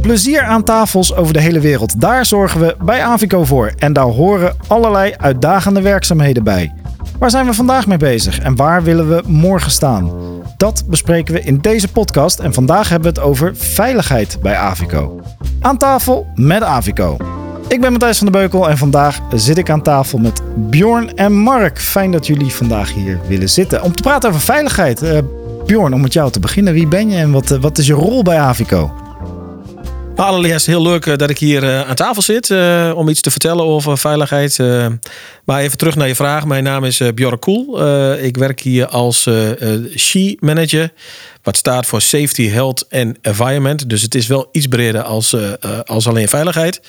Plezier aan tafels over de hele wereld. Daar zorgen we bij Avico voor. En daar horen allerlei uitdagende werkzaamheden bij. Waar zijn we vandaag mee bezig en waar willen we morgen staan? Dat bespreken we in deze podcast en vandaag hebben we het over veiligheid bij Avico. Aan tafel met Avico. Ik ben Matthijs van der Beukel en vandaag zit ik aan tafel met Bjorn en Mark. Fijn dat jullie vandaag hier willen zitten om te praten over veiligheid. Uh, Bjorn, om met jou te beginnen. Wie ben je en wat, wat is je rol bij Avico? Allereerst heel leuk eh, dat ik hier uh, aan tafel zit uh, om iets te vertellen over veiligheid. maar even terug naar je vraag. Mijn naam is Björn Koel. ik werk hier als SHE manager. Wat staat voor Safety, Health and Environment. Dus het is wel iets breder als, als alleen veiligheid.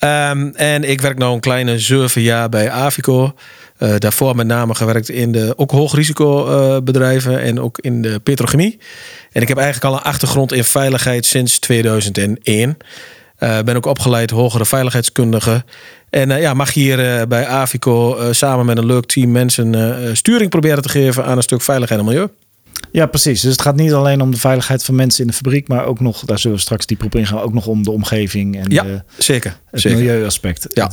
Um, en ik werk nu een kleine zeven jaar bij Avico. Uh, daarvoor met name gewerkt in de ook hoogrisicobedrijven uh, en ook in de petrochemie. En ik heb eigenlijk al een achtergrond in veiligheid sinds 2001. Uh, ben ook opgeleid hogere veiligheidskundige. En ja, mag hier bij Avico samen met een leuk team mensen sturing proberen te geven aan een stuk veiligheid en milieu. Ja, precies. Dus het gaat niet alleen om de veiligheid van mensen in de fabriek, maar ook nog, daar zullen we straks dieper op ingaan, ook nog om de omgeving en ja, de, zeker, het zeker. milieuaspect. Ja.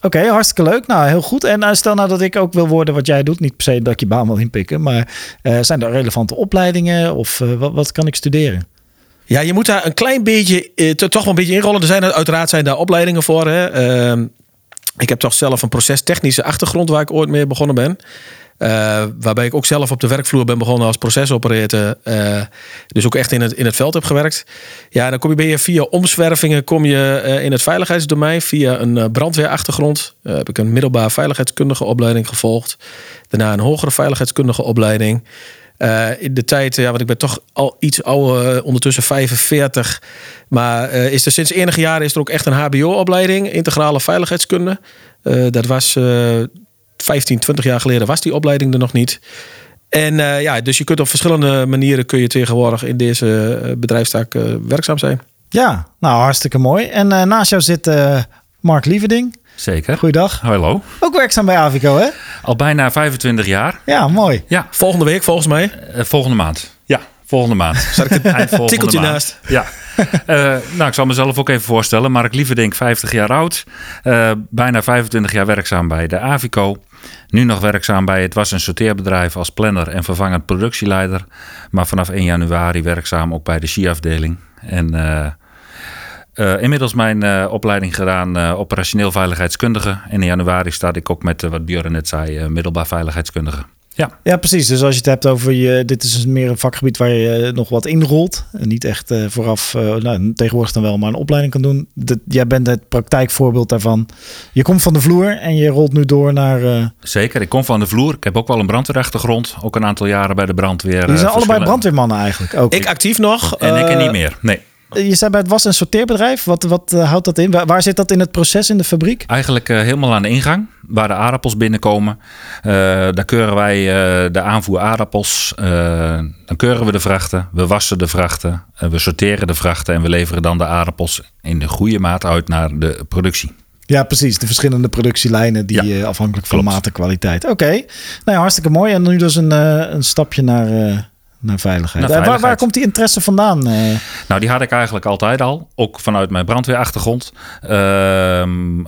Oké, hartstikke leuk. Nou, heel goed. En uh, stel nou dat ik ook wil worden wat jij doet, niet per se dat ik je baan wil inpikken, maar uh, zijn er relevante opleidingen of uh, wat, wat kan ik studeren? Ja, je moet daar een klein beetje, toch wel een beetje inrollen. Er zijn uiteraard zijn daar opleidingen voor. Hè. Ehm, ik heb toch zelf een procestechnische achtergrond waar ik ooit mee begonnen ben. Uh, waarbij ik ook zelf op de werkvloer ben begonnen als procesoperator. Uh, dus ook echt in het, in het veld heb gewerkt. Ja, dan kom je, ben je via omzwervingen kom je, uh, in het veiligheidsdomein. Via een brandweerachtergrond heb ik een middelbare veiligheidskundige opleiding gevolgd. Daarna een hogere veiligheidskundige opleiding. in de tijd, ja, want ik ben toch al iets ouder, ondertussen 45. Maar is er sinds enige jaren is er ook echt een HBO-opleiding, integrale veiligheidskunde. dat was 15, 20 jaar geleden was die opleiding er nog niet. En uh, ja, dus je kunt op verschillende manieren kun je tegenwoordig in deze uh, bedrijfstaak uh, werkzaam zijn. Ja, nou hartstikke mooi. En naast jou zit Mark Lieverding. Zeker. Goeiedag. Hallo. Ook werkzaam bij Avico, hè? Al bijna 25 jaar. Ja, mooi. Ja. Volgende week volgens mij? volgende maand. Ja, volgende maand. Zal ik het tikkeltje maand. naast? Ja. Uh, nou, ik zal mezelf ook even voorstellen. Mark Lieverdink, 50 jaar oud. Uh, bijna 25 jaar werkzaam bij de Avico. Nu nog werkzaam bij het was een sorteerbedrijf als planner en vervangend productieleider. Maar vanaf 1 januari werkzaam ook bij de SHI-afdeling. En uh, inmiddels mijn opleiding gedaan operationeel veiligheidskundige. En in januari sta ik ook met wat Björn net zei, middelbaar veiligheidskundige. Ja. ja, precies. Dus als je het hebt over je, dit is meer een vakgebied waar je nog wat inrolt. En niet echt uh, vooraf, uh, nou, tegenwoordig dan wel, maar een opleiding kan doen. Dat, jij bent het praktijkvoorbeeld daarvan. Je komt van de vloer en je rolt nu door naar. Uh... Zeker, ik kom van de vloer. Ik heb ook wel een brandweerachtergrond. Ook een aantal jaren bij de brandweer. Je zijn allebei brandweermannen eigenlijk. Ook. Ik actief nog. En ik er niet meer. Nee. Je zei bij het was een sorteerbedrijf. Wat, wat uh, houdt dat in? Waar, waar, zit dat in het proces in de fabriek? Eigenlijk uh, helemaal aan de ingang, waar de aardappels binnenkomen. Uh, daar keuren wij de aanvoer aardappels. dan keuren we de vrachten, we wassen de vrachten, we sorteren de vrachten en we leveren dan de aardappels in de goede maat uit naar de productie. Ja, precies. De verschillende productielijnen die ja, afhankelijk van maat en kwaliteit. Oké, okay. nou ja, hartstikke mooi. En nu dus een, een stapje naar naar veiligheid. Naar veiligheid. Waar, waar, komt die interesse vandaan? Uh... Nou, die had ik eigenlijk altijd al. Ook vanuit mijn brandweerachtergrond. Uh,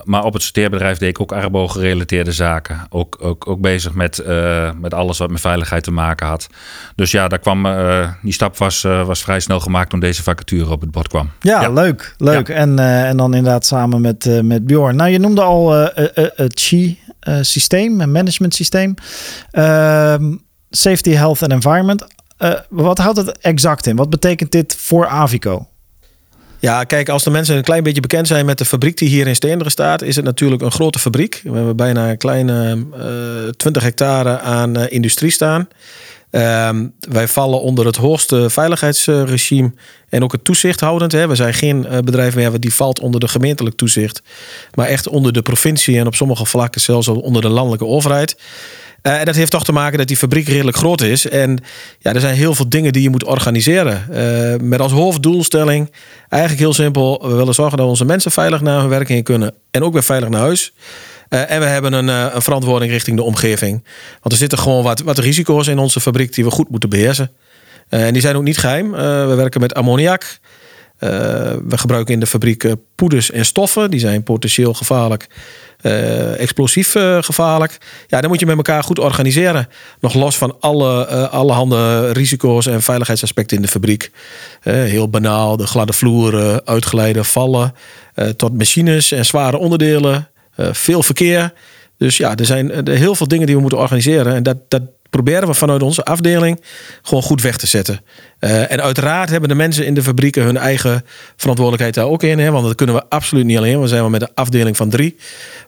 maar op het sorteerbedrijf deed ik ook arbo-gerelateerde zaken. Ook, ook, ook bezig met, uh, met alles wat met veiligheid te maken had. Dus ja, daar kwam, eh, die stap was, was vrij snel gemaakt toen deze vacature op het bord kwam. Ja, ja. leuk. leuk. Ja. En, en dan inderdaad samen met, met Bjorn. Nou, je noemde al het CHI-systeem, een management systeem. Ehm, safety, Health and Environment uh, wat houdt het exact in? Wat betekent dit voor Avico? Ja, kijk, als de mensen een klein beetje bekend zijn met de fabriek die hier in Steenderen staat, is het natuurlijk een grote fabriek. We hebben bijna een kleine uh, eh, 20 hectare aan uh, industrie staan. Uh, wij vallen onder het hoogste veiligheidsregime en ook het toezichthoudend. Hè. We zijn geen bedrijf meer die valt onder de gemeentelijk toezicht, maar echt onder de provincie en op sommige vlakken zelfs onder de landelijke overheid. Uh, en dat heeft toch te maken dat die fabriek redelijk groot is. En ja, er zijn heel veel dingen die je moet organiseren. Uh, met als hoofddoelstelling eigenlijk heel simpel. We willen zorgen dat onze mensen veilig naar hun werking kunnen. En ook weer veilig naar huis. Uh, en we hebben een, een, verantwoording richting de omgeving. Want er zitten gewoon wat, wat risico's in onze fabriek die we goed moeten beheersen. en die zijn ook niet geheim. we werken met ammoniak. We gebruiken in de fabriek poeders en stoffen. Die zijn potentieel gevaarlijk uh, explosief gevaarlijk. Ja, dan moet je met elkaar goed organiseren. Nog los van alle, allerhande risico's en veiligheidsaspecten in de fabriek. heel banaal, de gladde vloeren, uitgeleide vallen. tot machines en zware onderdelen. veel verkeer. Dus ja, er zijn heel veel dingen die we moeten organiseren. En dat, dat proberen we vanuit onze afdeling gewoon goed weg te zetten. Uh, en uiteraard hebben de mensen in de fabrieken hun eigen verantwoordelijkheid daar ook in. Hè, want dat kunnen we absoluut niet alleen. We zijn wel met een afdeling van drie.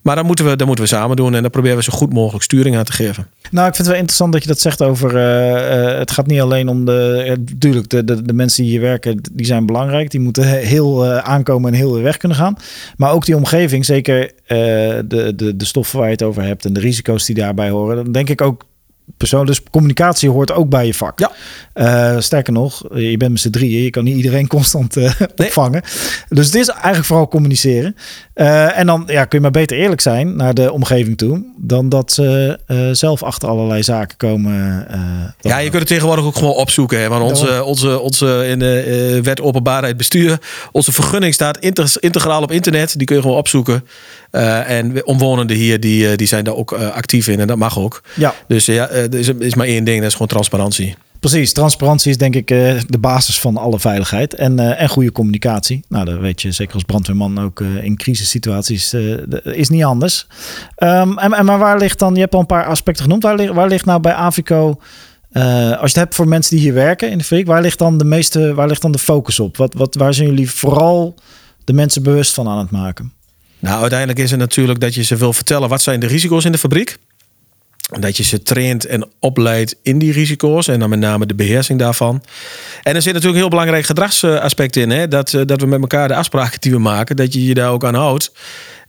Maar dat moeten we, dat moeten we samen doen. En daar proberen we zo goed mogelijk sturing aan te geven. Nou, ik vind het wel interessant dat je dat zegt over... Uh, het gaat niet alleen om de... Natuurlijk, de, de, de, mensen die hier werken, die zijn belangrijk. Die moeten heel aankomen en heel weer weg kunnen gaan. Maar ook die omgeving, zeker de, de, de stoffen waar je het over hebt... en de risico's die daarbij horen. Dan denk ik ook persoon. Dus communicatie hoort ook bij je vak. Ja. Uh, sterker nog, je bent met z'n drieën. Je kan niet iedereen constant uh, opvangen. Dus het is eigenlijk vooral communiceren. Uh, en dan ja, kun je maar beter eerlijk zijn naar de omgeving toe. Dan dat ze zelf achter allerlei zaken komen. ja, je kunt het tegenwoordig ook gewoon opzoeken. Hè? Want onze, onze, onze in de wet openbaarheid bestuur. Onze vergunning staat integraal op internet. Die kun je gewoon opzoeken. en omwonenden hier, die, die zijn daar ook actief in. En dat mag ook. Ja. Dus ja, er is, is maar één ding. Dat is gewoon transparantie. Precies, transparantie is denk ik uh, de basis van alle veiligheid en, uh, en goede communicatie. Nou, dat weet je zeker als brandweerman ook uh, in crisissituaties is niet anders. Um, en, en, maar waar ligt dan, je hebt al een paar aspecten genoemd, waar, ligt, waar ligt nou bij Avico, als je het hebt voor mensen die hier werken in de fabriek, waar ligt dan de meeste, waar ligt dan de focus op? Wat, wat, waar zijn jullie vooral de mensen bewust van aan het maken? Nou, uiteindelijk is het natuurlijk dat je ze wil vertellen wat zijn de risico's in de fabriek dat je ze traint en opleidt in die risico's. En dan met name de beheersing daarvan. En er zit natuurlijk een heel belangrijk gedragsaspect in. Hè? Dat, eh, dat we met elkaar de afspraken die we maken, dat je je daar ook aan houdt.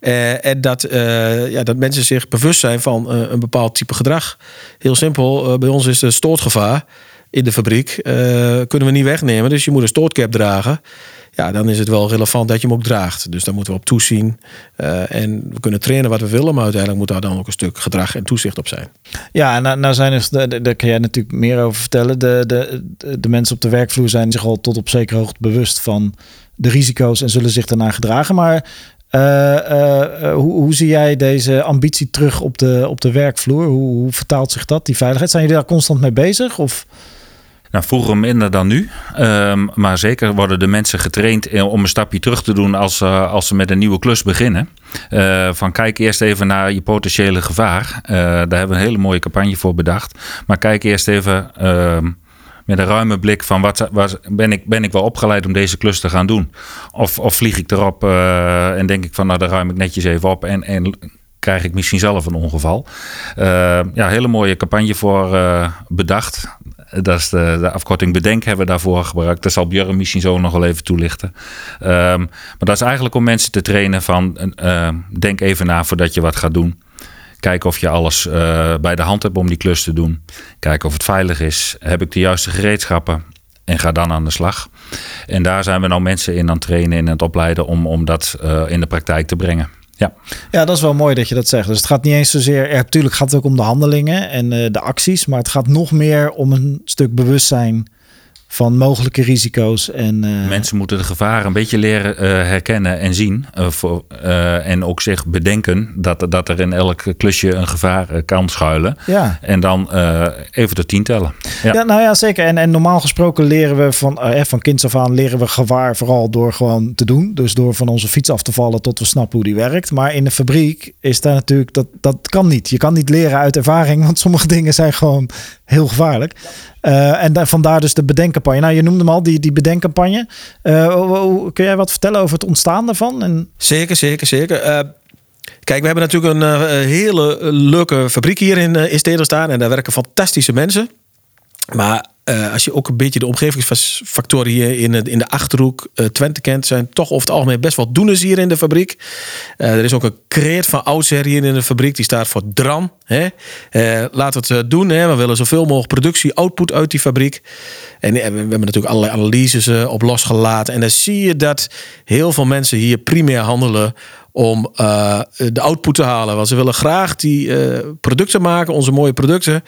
Uh, en dat, uh, ja, dat mensen zich bewust zijn van een bepaald type gedrag. Heel simpel, bij ons is het stootgevaar in de fabriek. kunnen we niet wegnemen, dus je moet een stootcap dragen ja, dan is het wel relevant dat je hem ook draagt. Dus daar moeten we op toezien. Uh, en we kunnen trainen wat we willen, maar uiteindelijk moet daar dan ook een stuk gedrag en toezicht op zijn. Ja, nou, nou zijn er, daar kan jij natuurlijk meer over vertellen. De, de, de mensen op de werkvloer zijn zich al tot op zekere hoogte bewust van de risico's en zullen zich daarna gedragen. Maar uh, uh, hoe, hoe, zie jij deze ambitie terug op de, op de werkvloer? Hoe, hoe vertaalt zich dat, die veiligheid? Zijn jullie daar constant mee bezig? Of... Nou, vroeger minder dan nu. Um, maar zeker worden de mensen getraind om een stapje terug te doen als, uh, als ze met een nieuwe klus beginnen. Uh, van kijk eerst even naar je potentiële gevaar. Daar hebben we een hele mooie campagne voor bedacht. Maar kijk eerst even ehm, met een ruime blik van wat, ben, ik, ben ik wel opgeleid om deze klus te gaan doen? Of, of vlieg ik erop en denk ik van nou, daar ruim ik netjes even op en, en krijg ik misschien zelf een ongeval. Uh, ja, hele mooie campagne voor bedacht. Dat is de, de, afkorting Bedenk hebben we daarvoor gebruikt. Dat zal Björn misschien zo nog wel even toelichten. Um, maar dat is eigenlijk om mensen te trainen van... Uh, denk even na voordat je wat gaat doen. Kijk of je alles uh, bij de hand hebt om die klus te doen. Kijk of het veilig is. Heb ik de juiste gereedschappen? En ga dan aan de slag. En daar zijn we nou mensen in aan het trainen en aan het opleiden... om, om dat uh, in de praktijk te brengen. Ja. ja, dat is wel mooi dat je dat zegt. Dus het gaat niet eens zozeer. Ja, natuurlijk gaat het ook om de handelingen en uh, de acties, maar het gaat nog meer om een stuk bewustzijn van mogelijke risico's. En, uh... Mensen moeten de gevaren een beetje leren uh, herkennen en zien. Uh, voor, en ook zich bedenken dat, dat er in elk klusje een gevaar kan schuilen. Ja. En dan even de tien tellen. Ja. ja. nou ja, zeker. En, en normaal gesproken leren we van, van kinds af aan leren we gevaar vooral door gewoon te doen. Dus door van onze fiets af te vallen tot we snappen hoe die werkt. Maar in de fabriek is daar natuurlijk, dat, dat kan niet. Je kan niet leren uit ervaring, want sommige dingen zijn gewoon heel gevaarlijk. Uh, en vandaar dus de bedenkcampagne. Nou, je noemde hem al, die, die bedenkcampagne. Uh, kun jij wat vertellen over het ontstaan daarvan? Zeker, zeker, zeker. Uh, kijk, we hebben natuurlijk een hele leuke fabriek hier in, in Stedel staan. En daar werken fantastische mensen. Maar uh, als je ook een beetje de omgevingsfactoren hier in, in de achterhoek uh, Twente kent, zijn toch over het algemeen best wel doeners hier in de fabriek. Uh, er is ook een kreet van oudsher hier in de fabriek, die staat voor DRAM. Hè? laten we het doen. Hè? We willen zoveel mogelijk productie, output uit die fabriek. En we hebben natuurlijk allerlei analyses op losgelaten. En dan zie je dat heel veel mensen hier primair handelen om de output te halen. Want ze willen graag die producten maken, onze mooie producten.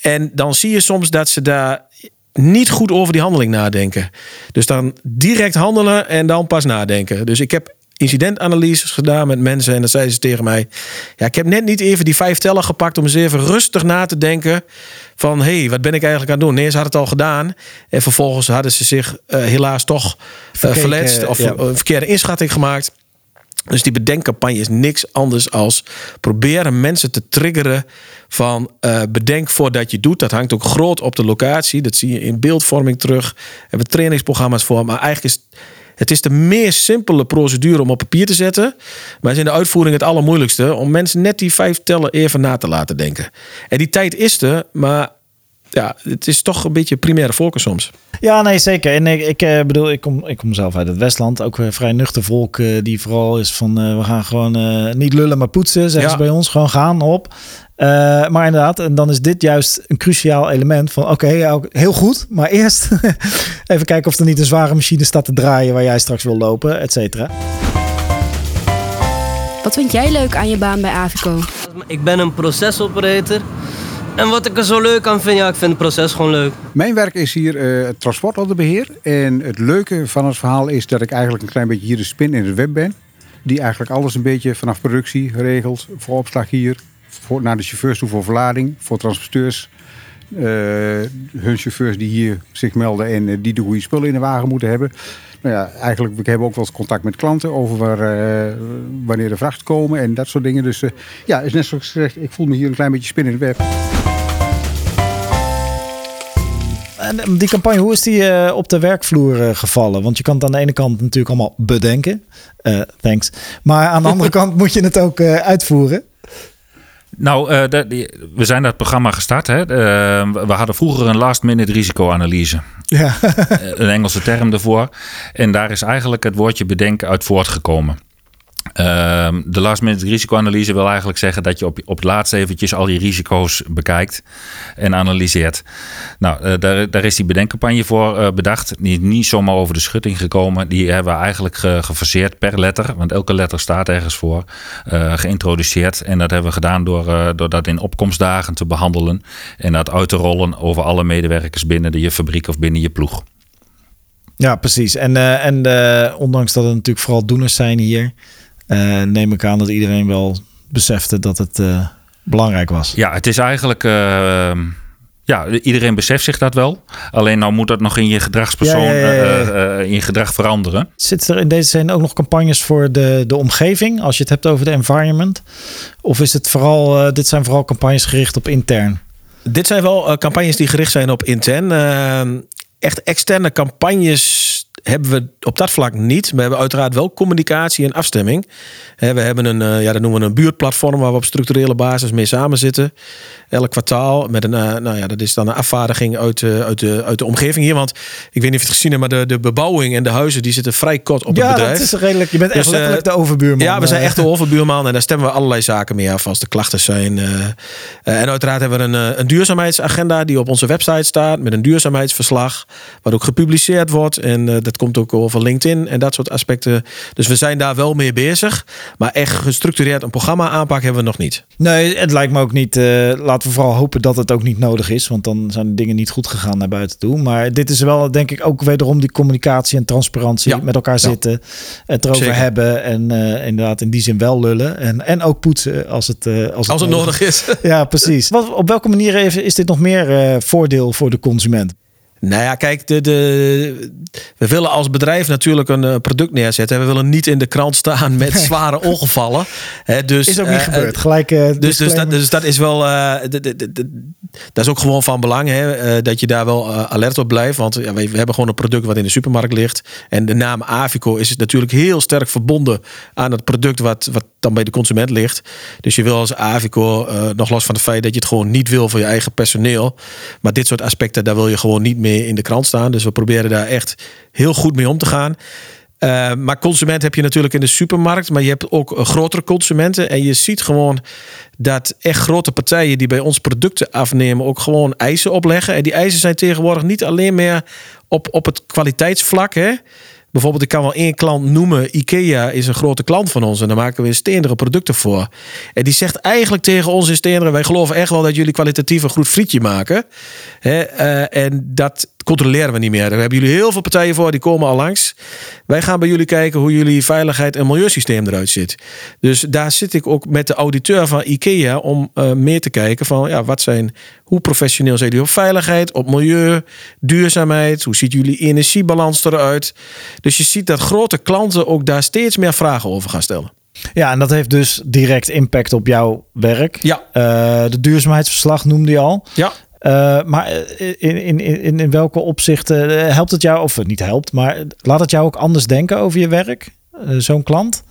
En dan zie je soms dat ze daar niet goed over die handeling nadenken. Dus dan direct handelen en dan pas nadenken. Dus ik heb incidentanalyses gedaan met mensen en dan zeiden ze tegen mij: Ja, ik heb net niet even die vijf tellen gepakt om eens even rustig na te denken van hé, hey, wat ben ik eigenlijk aan het doen? Nee, ze hadden het al gedaan en vervolgens hadden ze zich uh, helaas toch uh, Verkeken, verletst of ja. een verkeerde inschatting gemaakt. Dus die bedenkcampagne is niks anders als proberen mensen te triggeren van uh, bedenk voordat je doet. Dat hangt ook groot op de locatie. Dat zie je in beeldvorming terug. We hebben trainingsprogramma's voor. Maar eigenlijk is het is de meest simpele procedure om op papier te zetten. Maar is in de uitvoering het allermoeilijkste om mensen net die vijf tellen even na te laten denken. En die tijd is er, maar ja, het is toch een beetje primaire voorkeur soms. Ja, nee, zeker. En ik, ik uh, bedoel, ik kom, ik kom zelf uit het Westland. Ook een vrij nuchter volk uh, die vooral is van... Uh, we gaan gewoon niet lullen, maar poetsen, zeggen ja. ze bij ons. Gewoon gaan, op. Uh, maar inderdaad, en dan is dit juist een cruciaal element van... oké, okay, ja, heel goed, maar eerst even kijken of er niet een zware machine staat te draaien... waar jij straks wil lopen, et cetera. Wat vind jij leuk aan je baan bij Avico? Ik ben een procesoperator. En wat ik er zo leuk aan vind, ja, ik vind het proces gewoon leuk. Mijn werk is hier uh, het transportorderbeheer. En het leuke van het verhaal is dat ik eigenlijk een klein beetje hier de spin in het web ben. Die eigenlijk alles een beetje vanaf productie regelt. Voor opslag hier, voor, naar de chauffeurs toe voor verlading, voor transporteurs. Uh, hun chauffeurs die hier zich melden en uh, die de goede spullen in de wagen moeten hebben. Nou ja, eigenlijk, we hebben ook wel eens contact met klanten over waar, wanneer de vracht komen en dat soort dingen. Dus ja, is net zoals gezegd, ik voel me hier een klein beetje spin in het web. En die campagne, hoe is die uh, op de werkvloer uh, gevallen? Want je kan het aan de ene kant natuurlijk allemaal bedenken. Thanks. Maar aan de andere kant moet je het ook uitvoeren. Nou, uh, de, we zijn dat programma gestart. Hè. Uh, we hadden vroeger een last-minute risicoanalyse. Ja. een Engelse term daarvoor. En daar is eigenlijk het woordje bedenken uit voortgekomen. Uh, de last minute risicoanalyse wil eigenlijk zeggen dat je op, op het laatst eventjes al die risico's bekijkt en analyseert. Nou, uh, daar, daar is die bedenkcampagne voor uh, bedacht. Die niet zomaar over de schutting gekomen. Die hebben we eigenlijk ge, gefaseerd per letter, want elke letter staat ergens voor, uh, geïntroduceerd. En dat hebben we gedaan door, door dat in opkomstdagen te behandelen en dat uit te rollen over alle medewerkers binnen je fabriek of binnen je ploeg. Ja, precies. En, en ondanks dat het natuurlijk vooral doeners zijn hier. Uh, neem ik aan dat iedereen wel besefte dat het uh, belangrijk was. Ja, het is eigenlijk. Uh, ja, iedereen beseft zich dat wel. Alleen nou moet dat nog in je gedragspersoon, ja, ja, ja, in je gedrag veranderen. Zit er in deze zin ook nog campagnes voor de, de omgeving, als je het hebt over de environment? Of is het vooral, dit zijn vooral campagnes gericht op intern? Dit zijn wel campagnes die gericht zijn op intern. echt externe campagnes hebben we op dat vlak niet. We hebben uiteraard wel communicatie en afstemming. We hebben een, ja, dat noemen we een buurtplatform waar we op structurele basis mee samen zitten. Elk kwartaal met een, nou ja, dat is dan een afvaardiging uit de, uit de, uit de omgeving hier. Want ik weet niet of je het gezien hebt, maar de, de bebouwing en de huizen die zitten vrij kort op ja, het bedrijf. Ja, dat is redelijk. Je bent echt dus, letterlijk de overbuurman. Ja, we zijn echt de overbuurman en daar stemmen we allerlei zaken mee af als de klachten zijn. En uiteraard hebben we een, een duurzaamheidsagenda die op onze website staat met een duurzaamheidsverslag, wat ook gepubliceerd wordt en uh, dat komt ook over LinkedIn en dat soort aspecten. Dus we zijn daar wel mee bezig. Maar echt gestructureerd een programma aanpak hebben we nog niet. Nee, het lijkt me ook niet. Uh, laten we vooral hopen dat het ook niet nodig is. Want dan zijn de dingen niet goed gegaan naar buiten toe. Maar dit is wel, denk ik, ook wederom die communicatie en transparantie ja. met elkaar ja. zitten. Het erover Zeker. hebben. En uh, inderdaad in die zin wel lullen. En, en ook poetsen als het, uh, als, als het nodig is. ja, precies. Wat, op welke manier is dit nog meer voordeel voor de consument? Nou ja, kijk, de, de, we willen als bedrijf natuurlijk een uh, product neerzetten. We willen niet in de krant staan met zware ongevallen. He, dus, is ook niet uh, gebeurd. Gelijk. Uh, dus, dus, dat, dus dat is wel. Dat is ook gewoon van belang. Hè, dat je daar wel alert op blijft. Want ja, we, we, hebben gewoon een product wat in de supermarkt ligt. En de naam Avico is natuurlijk heel sterk verbonden aan het product wat, wat dan bij de consument ligt. Dus je wil als Avico, nog los van het feit dat je het gewoon niet wil voor je eigen personeel. Maar dit soort aspecten, daar wil je gewoon niet mee in de krant staan. Dus we proberen daar echt heel goed mee om te gaan. Uh, maar consument heb je natuurlijk in de supermarkt, maar je hebt ook uh, grotere consumenten. En je ziet gewoon dat echt grote partijen die bij ons producten afnemen, ook gewoon eisen opleggen. En die eisen zijn tegenwoordig niet alleen meer op, op het kwaliteitsvlak. Hè? Bijvoorbeeld, ik kan wel één klant noemen. IKEA is een grote klant van ons en daar maken we steendere producten voor. En die zegt eigenlijk tegen ons in steenderen: wij geloven echt wel dat jullie kwalitatief een goed frietje maken. Uh, en dat controleren we niet meer. Daar hebben jullie heel veel partijen voor, die komen al langs. Wij gaan bij jullie kijken hoe jullie veiligheid en milieusysteem eruit zit. Dus daar zit ik ook met de auditeur van IKEA om uh, meer te kijken van ja, wat zijn, hoe professioneel zijn jullie op veiligheid, op milieu, duurzaamheid, hoe ziet jullie energiebalans eruit. Dus je ziet dat grote klanten ook daar steeds meer vragen over gaan stellen. Ja, en dat heeft dus direct impact op jouw werk. Ja. Uh, de duurzaamheidsverslag noemde je al. Ja. Uh, maar in, in, in, in welke opzichten helpt het jou, of het niet helpt, maar laat het jou ook anders denken over je werk? Uh, Zo'n klant?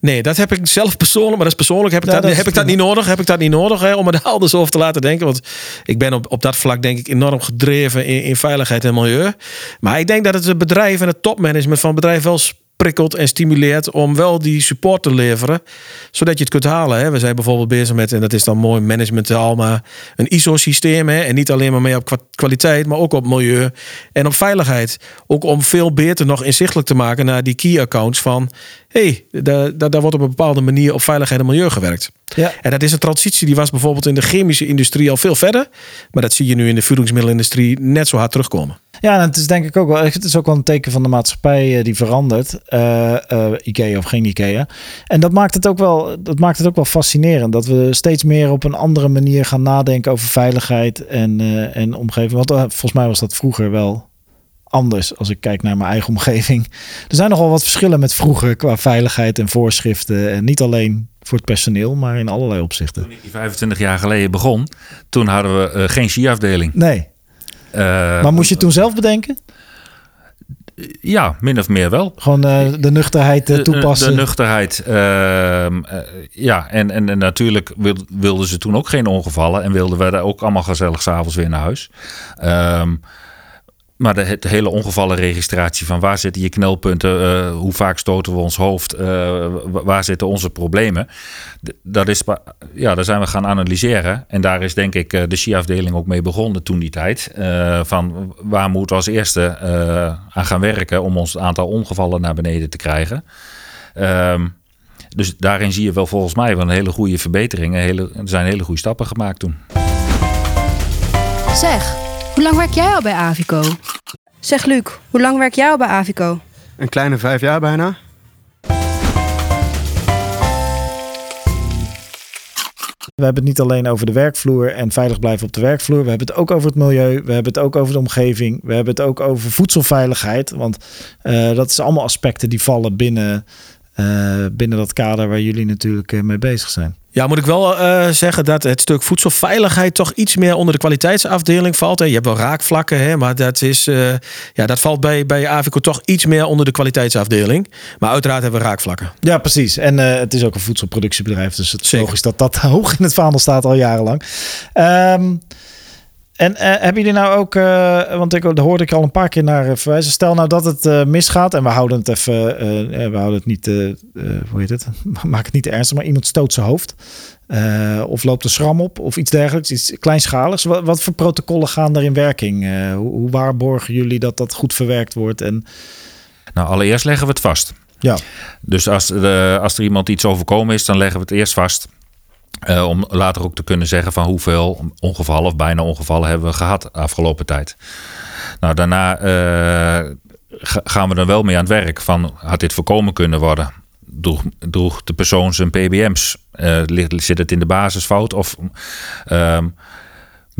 Nee, dat heb ik zelf persoonlijk, maar dat is persoonlijk. Heb ik, ja, dat, heb ik dat niet nodig? Heb ik dat niet nodig hè, om er anders over te laten denken? Want ik ben op, op dat vlak denk ik enorm gedreven in, in veiligheid en milieu. Maar ik denk dat het bedrijf en het topmanagement van het bedrijf wel prikkelt en stimuleert om wel die support te leveren, zodat je het kunt halen. Hè. We zijn bijvoorbeeld bezig met, en dat is dan mooi management maar een ISO-systeem. En niet alleen maar mee op kwaliteit, maar ook op milieu en op veiligheid. Ook om veel beter nog inzichtelijk te maken naar die key accounts van hey, daar, daar wordt op een bepaalde manier op veiligheid en milieu gewerkt. Ja. En dat is een transitie die was bijvoorbeeld in de chemische industrie al veel verder. Maar dat zie je nu in de voedingsmiddelenindustrie net zo hard terugkomen. Ja, en het is denk ik ook wel, het is ook wel een teken van de maatschappij eh, die verandert. Uh, uh, Ikea of geen Ikea. En dat maakt het ook wel, dat maakt het ook wel fascinerend. Dat we steeds meer op een andere manier gaan nadenken over veiligheid en, uh, en omgeving. Want volgens mij was dat vroeger wel anders als ik kijk naar mijn eigen omgeving. Er zijn nogal wat verschillen met vroeger qua veiligheid en voorschriften. En niet alleen voor het personeel, maar in allerlei opzichten. Toen ik 25 jaar geleden begon, toen hadden we uh, geen ski-afdeling. Nee. Uh, maar moest je toen zelf bedenken? Ja, min of meer wel. Gewoon uh, de nuchterheid uh, toepassen. De, de nuchterheid. Uh, ja, en, en, en natuurlijk wilden ze toen ook geen ongevallen. En wilden we daar ook allemaal gezellig s'avonds weer naar huis. Ehm, maar de, hele ongevallenregistratie van waar zitten je knelpunten, uh, hoe vaak stoten we ons hoofd, uh, waar zitten onze problemen. Dat is, ja, daar zijn we gaan analyseren. En daar is denk ik de SHI-afdeling ook mee begonnen toen die tijd. Van waar moeten we als eerste aan gaan werken om ons aantal ongevallen naar beneden te krijgen. Um, dus daarin zie je wel volgens mij wel een hele goede verbetering. Hele, er zijn hele goede stappen gemaakt toen. Zeg, hoe lang werk jij al bij Avico? Zeg Luc, hoe lang werk jij al bij Avico? Een kleine vijf jaar bijna. We hebben het niet alleen over de werkvloer en veilig blijven op de werkvloer. We hebben het ook over het milieu. We hebben het ook over de omgeving. We hebben het ook over voedselveiligheid. Want uh, dat is allemaal aspecten die vallen binnen, uh, binnen dat kader waar jullie natuurlijk uh, mee bezig zijn. Ja, moet ik wel uh, zeggen dat het stuk voedselveiligheid toch iets meer onder de kwaliteitsafdeling valt. Hè. Je hebt wel raakvlakken, hè, maar dat, is, uh, ja, dat valt bij, bij Avico toch iets meer onder de kwaliteitsafdeling. Maar uiteraard hebben we raakvlakken. Ja, precies. En uh, het is ook een voedselproductiebedrijf, dus het is Zeker. logisch dat dat hoog in het vaandel staat al jarenlang. Um, en uh, hebben jullie nou ook, uh, want ik, daar hoorde ik al een paar keer naar verwijzen. Stel nou dat het uh, misgaat en we houden het even, we houden het niet, hoe heet het? Maak het niet ernstig, maar iemand stoot zijn hoofd. of loopt een schram op of iets dergelijks, iets kleinschaligs. Wat, wat voor protocollen gaan er in werking? hoe, hoe waarborgen jullie dat dat goed verwerkt wordt? En... Nou, allereerst leggen we het vast. Ja. Dus als, als er iemand iets overkomen is, dan leggen we het eerst vast. Uh, om later ook te kunnen zeggen van hoeveel ongevallen of bijna ongevallen hebben we gehad de afgelopen tijd. Nou, daarna uh, gaan we er wel mee aan het werk van had dit voorkomen kunnen worden? Droeg, droeg de persoon zijn PBM's? Uh, zit het in de basisfout? Of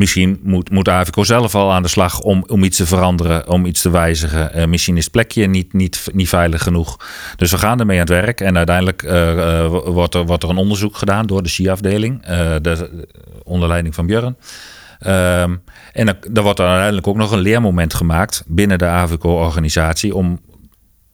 Misschien moet, moet Avico zelf al aan de slag om, om iets te veranderen, om iets te wijzigen. Uh, misschien is het plekje niet, niet, niet veilig genoeg. Dus we gaan ermee aan het werk. En uiteindelijk uh, uh, wordt, er, wordt er een onderzoek gedaan door de SI-afdeling, de, onder leiding van Björn. Um, en dan, wordt er uiteindelijk ook nog een leermoment gemaakt binnen de Avico-organisatie. Om,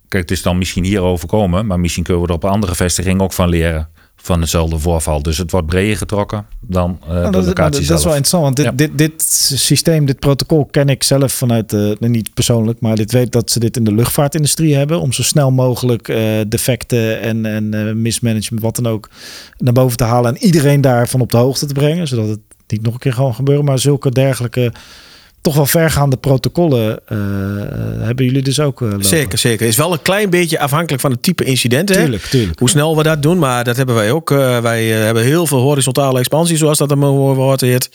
kijk, het is dan misschien hier overkomen, maar misschien kunnen we er op andere vestigingen ook van leren van hetzelfde voorval. Dus het wordt breder getrokken dan uh, nou, de locatie dat, dat, zelf. Dat is wel interessant, want dit, ja. dit, dit systeem, dit protocol ken ik zelf vanuit, uh, niet persoonlijk, maar dit weet dat ze dit in de luchtvaartindustrie hebben. Om zo snel mogelijk uh, defecten en, en mismanagement, wat dan ook, naar boven te halen. En iedereen daarvan op de hoogte te brengen, zodat het niet nog een keer gewoon gebeuren. Maar zulke dergelijke toch wel vergaande protocollen eh, hebben jullie dus ook eh. Zeker, zeker. Is wel een klein beetje afhankelijk van het type incident. Hè? Tuurlijk, tuurlijk. Hoe snel we dat doen, maar dat hebben wij ook. Eh, wij hebben heel veel horizontale expansie, zoals dat er wordt heet.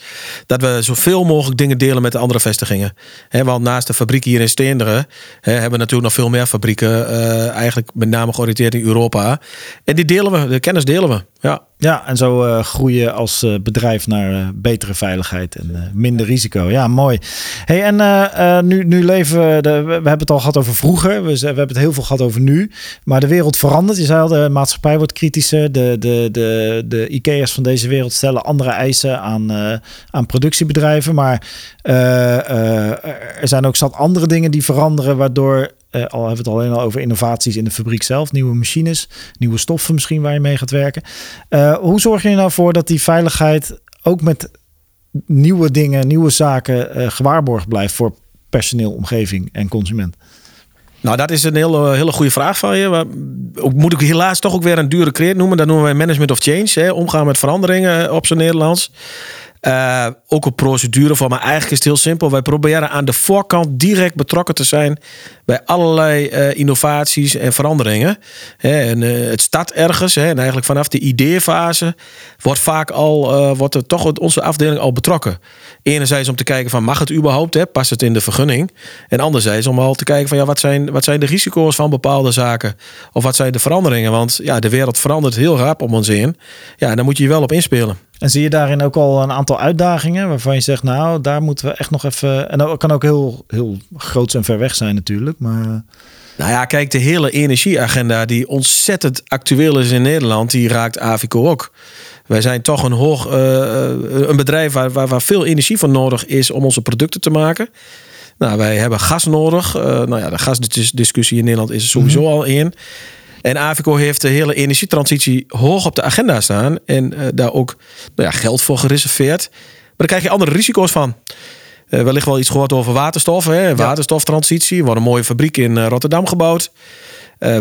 Dat we zoveel mogelijk dingen delen met de andere vestigingen. Hè, want naast de fabriek hier in Steenderen hebben we natuurlijk nog veel meer fabrieken. eigenlijk met name georiënteerd in Europa. En die delen we, de kennis delen we. Ja. Ja, en zo eh, groeien als eh, bedrijf naar eh, betere veiligheid en minder risico. Ja, mooi. Hey, en nu, nu leven we, de, we hebben het al gehad over vroeger. We, we hebben het heel veel gehad over nu. Maar de wereld verandert. Je zei al, de maatschappij wordt kritischer. De, de, de, de IKEA's van deze wereld stellen andere eisen aan, aan productiebedrijven. Maar er zijn ook zat andere dingen die veranderen, waardoor. Eh, al hebben we het alleen al over innovaties in de fabriek zelf, nieuwe machines, nieuwe stoffen misschien waar je mee gaat werken. Eh, hoe zorg je er nou voor dat die veiligheid ook met nieuwe dingen, nieuwe zaken eh, gewaarborgd blijft voor personeel, omgeving en consument? Nou, dat is een hele, hele goede vraag van je. Moet ik helaas toch ook weer een dure kreet noemen. Dat noemen wij management of change. Hè? Omgaan met veranderingen op zijn Nederlands. Eh, ook een procedure voor, maar eigenlijk is het heel simpel. Wij proberen aan de voorkant direct betrokken te zijn bij allerlei eh, innovaties en veranderingen. En, eh, het start ergens. En eigenlijk vanaf de ideefase wordt vaak al wordt er toch onze afdeling al betrokken. Enerzijds om te kijken van mag het überhaupt, hè, past het in de vergunning? En anderzijds om al te kijken van ja, wat zijn, wat zijn de risico's van bepaalde zaken? Of wat zijn de veranderingen? Want ja, de wereld verandert heel rap om ons heen. Ja, daar moet je je wel op inspelen. En zie je daarin ook al een aantal uitdagingen waarvan je zegt, nou, daar moeten we echt nog even. En dat kan ook heel, heel groot en ver weg zijn, natuurlijk. Maar eh, Nou ja, kijk, de hele energieagenda die ontzettend actueel is in Nederland, die raakt Avico ook. Wij zijn toch een hoog eh, een bedrijf waar, waar, waar veel energie voor nodig is om onze producten te maken. Nou, wij hebben gas nodig. Eh, nou ja, de gasdiscussie in Nederland is er sowieso al in. En Avico heeft de hele energietransitie hoog op de agenda staan. En eh, daar ook nou ja, geld voor gereserveerd. Maar daar krijg je andere risico's van. Eh, wellicht wel iets gehoord over waterstof. Hè? Waterstoftransitie. Er wordt een mooie fabriek in eh, Rotterdam gebouwd.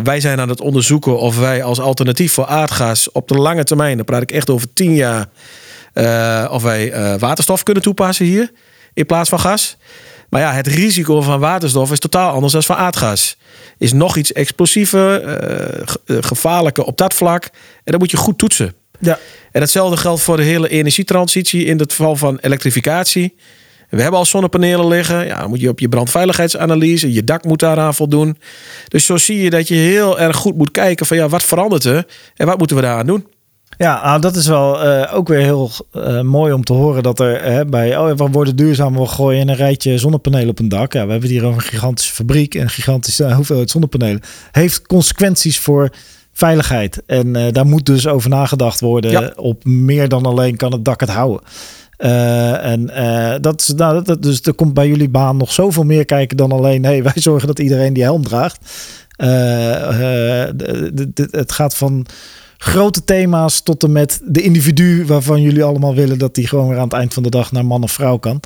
Wij zijn aan het onderzoeken of wij als alternatief voor aardgas op de lange termijn, dan praat ik echt over tien jaar, of wij waterstof kunnen toepassen hier in plaats van gas. Maar ja, het risico van waterstof is totaal anders dan van aardgas. Is nog iets explosiever, eh, eh, gevaarlijker op dat vlak. En dat moet je goed toetsen. ja, En hetzelfde geldt voor de hele energietransitie in het geval van elektrificatie. We hebben al zonnepanelen liggen. Ja, dan moet je op je brandveiligheidsanalyse. Je dak moet daaraan voldoen. Dus zo zie je dat je heel erg goed moet kijken van ja, wat verandert er? En wat moeten we daaraan doen? Ja, nou, dat is wel eh, ook weer heel eh, mooi om te horen dat er eh, bij, oh, we worden duurzaam, we gooien een rijtje zonnepanelen op een dak. Ja, we hebben het hier over een gigantische fabriek en een gigantische hoeveelheid zonnepanelen. Heeft consequenties voor veiligheid. En daar moet dus over nagedacht worden Ja. op meer dan alleen kan het dak het houden. En dat is, nou, dat- dus er komt bij jullie baan nog zoveel meer kijken dan alleen, hey, wij zorgen dat iedereen die helm draagt. Het gaat van grote thema's tot en met de individu waarvan jullie allemaal willen dat die gewoon weer aan het eind van de dag naar man of vrouw kan.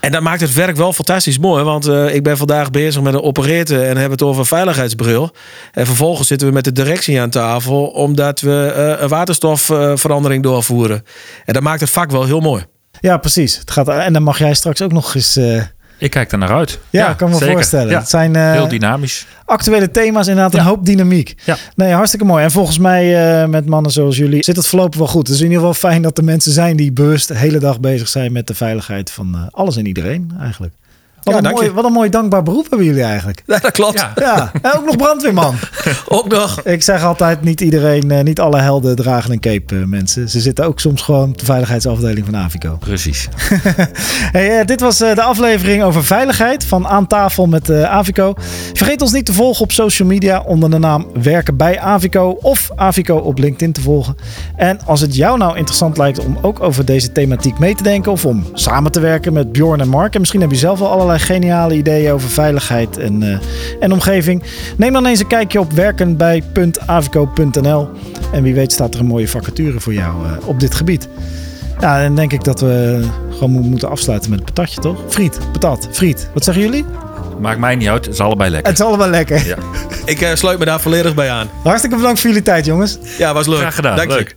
En dat maakt het werk wel fantastisch mooi. Want eh, ik ben vandaag bezig met een operator en hebben het over een veiligheidsbril. En vervolgens zitten we met de directie aan tafel. Omdat we eh, een waterstofverandering doorvoeren. En dat maakt het vak wel heel mooi. Ja, precies. Het gaat, en dan mag jij straks ook nog eens. Ik kijk er naar uit. ja, kan me zeker. voorstellen. Ja. Het zijn eh, Heel dynamisch. actuele thema's, inderdaad, een hoop dynamiek. Ja. Nee, hartstikke mooi. En volgens mij, eh, met mannen zoals jullie, zit het voorlopig wel goed. Het is in ieder geval fijn dat er mensen zijn die bewust de hele dag bezig zijn met de veiligheid van eh, alles en iedereen, eigenlijk. Wat, Ja, een dank mooi, je. wat een mooi dankbaar beroep hebben jullie eigenlijk. Ja, dat klopt. Ja. Ja, en ook nog brandweerman. Ook nog. Ik zeg altijd, niet iedereen, eh, niet alle helden dragen een cape, eh, mensen. Ze zitten ook soms gewoon op de veiligheidsafdeling van Avico. Precies. Hey, eh, dit was eh, de aflevering over veiligheid van Aan Tafel met eh, Avico. Vergeet ons niet te volgen op social media onder de naam Werken bij Avico of Avico op LinkedIn te volgen. En als het jou nou interessant lijkt om ook over deze thematiek mee te denken of om samen te werken met Bjorn en Mark. En misschien heb je zelf wel allerlei geniale ideeën over veiligheid en, eh, en omgeving. Neem dan eens een kijkje op werkenbij.avico.nl. En wie weet staat er een mooie vacature voor jou eh, op dit gebied. Ja, dan denk ik dat we gewoon mo- moeten afsluiten met het patatje, toch? Friet, patat, friet. Wat zeggen jullie? Maakt mij niet uit. Het is allebei lekker. Het is allemaal lekker. Ja. Ik eh, sluit me daar volledig bij aan. Hartstikke bedankt voor jullie tijd, jongens. Ja, was leuk. Graag gedaan. Dank je. Leuk.